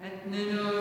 Concedemus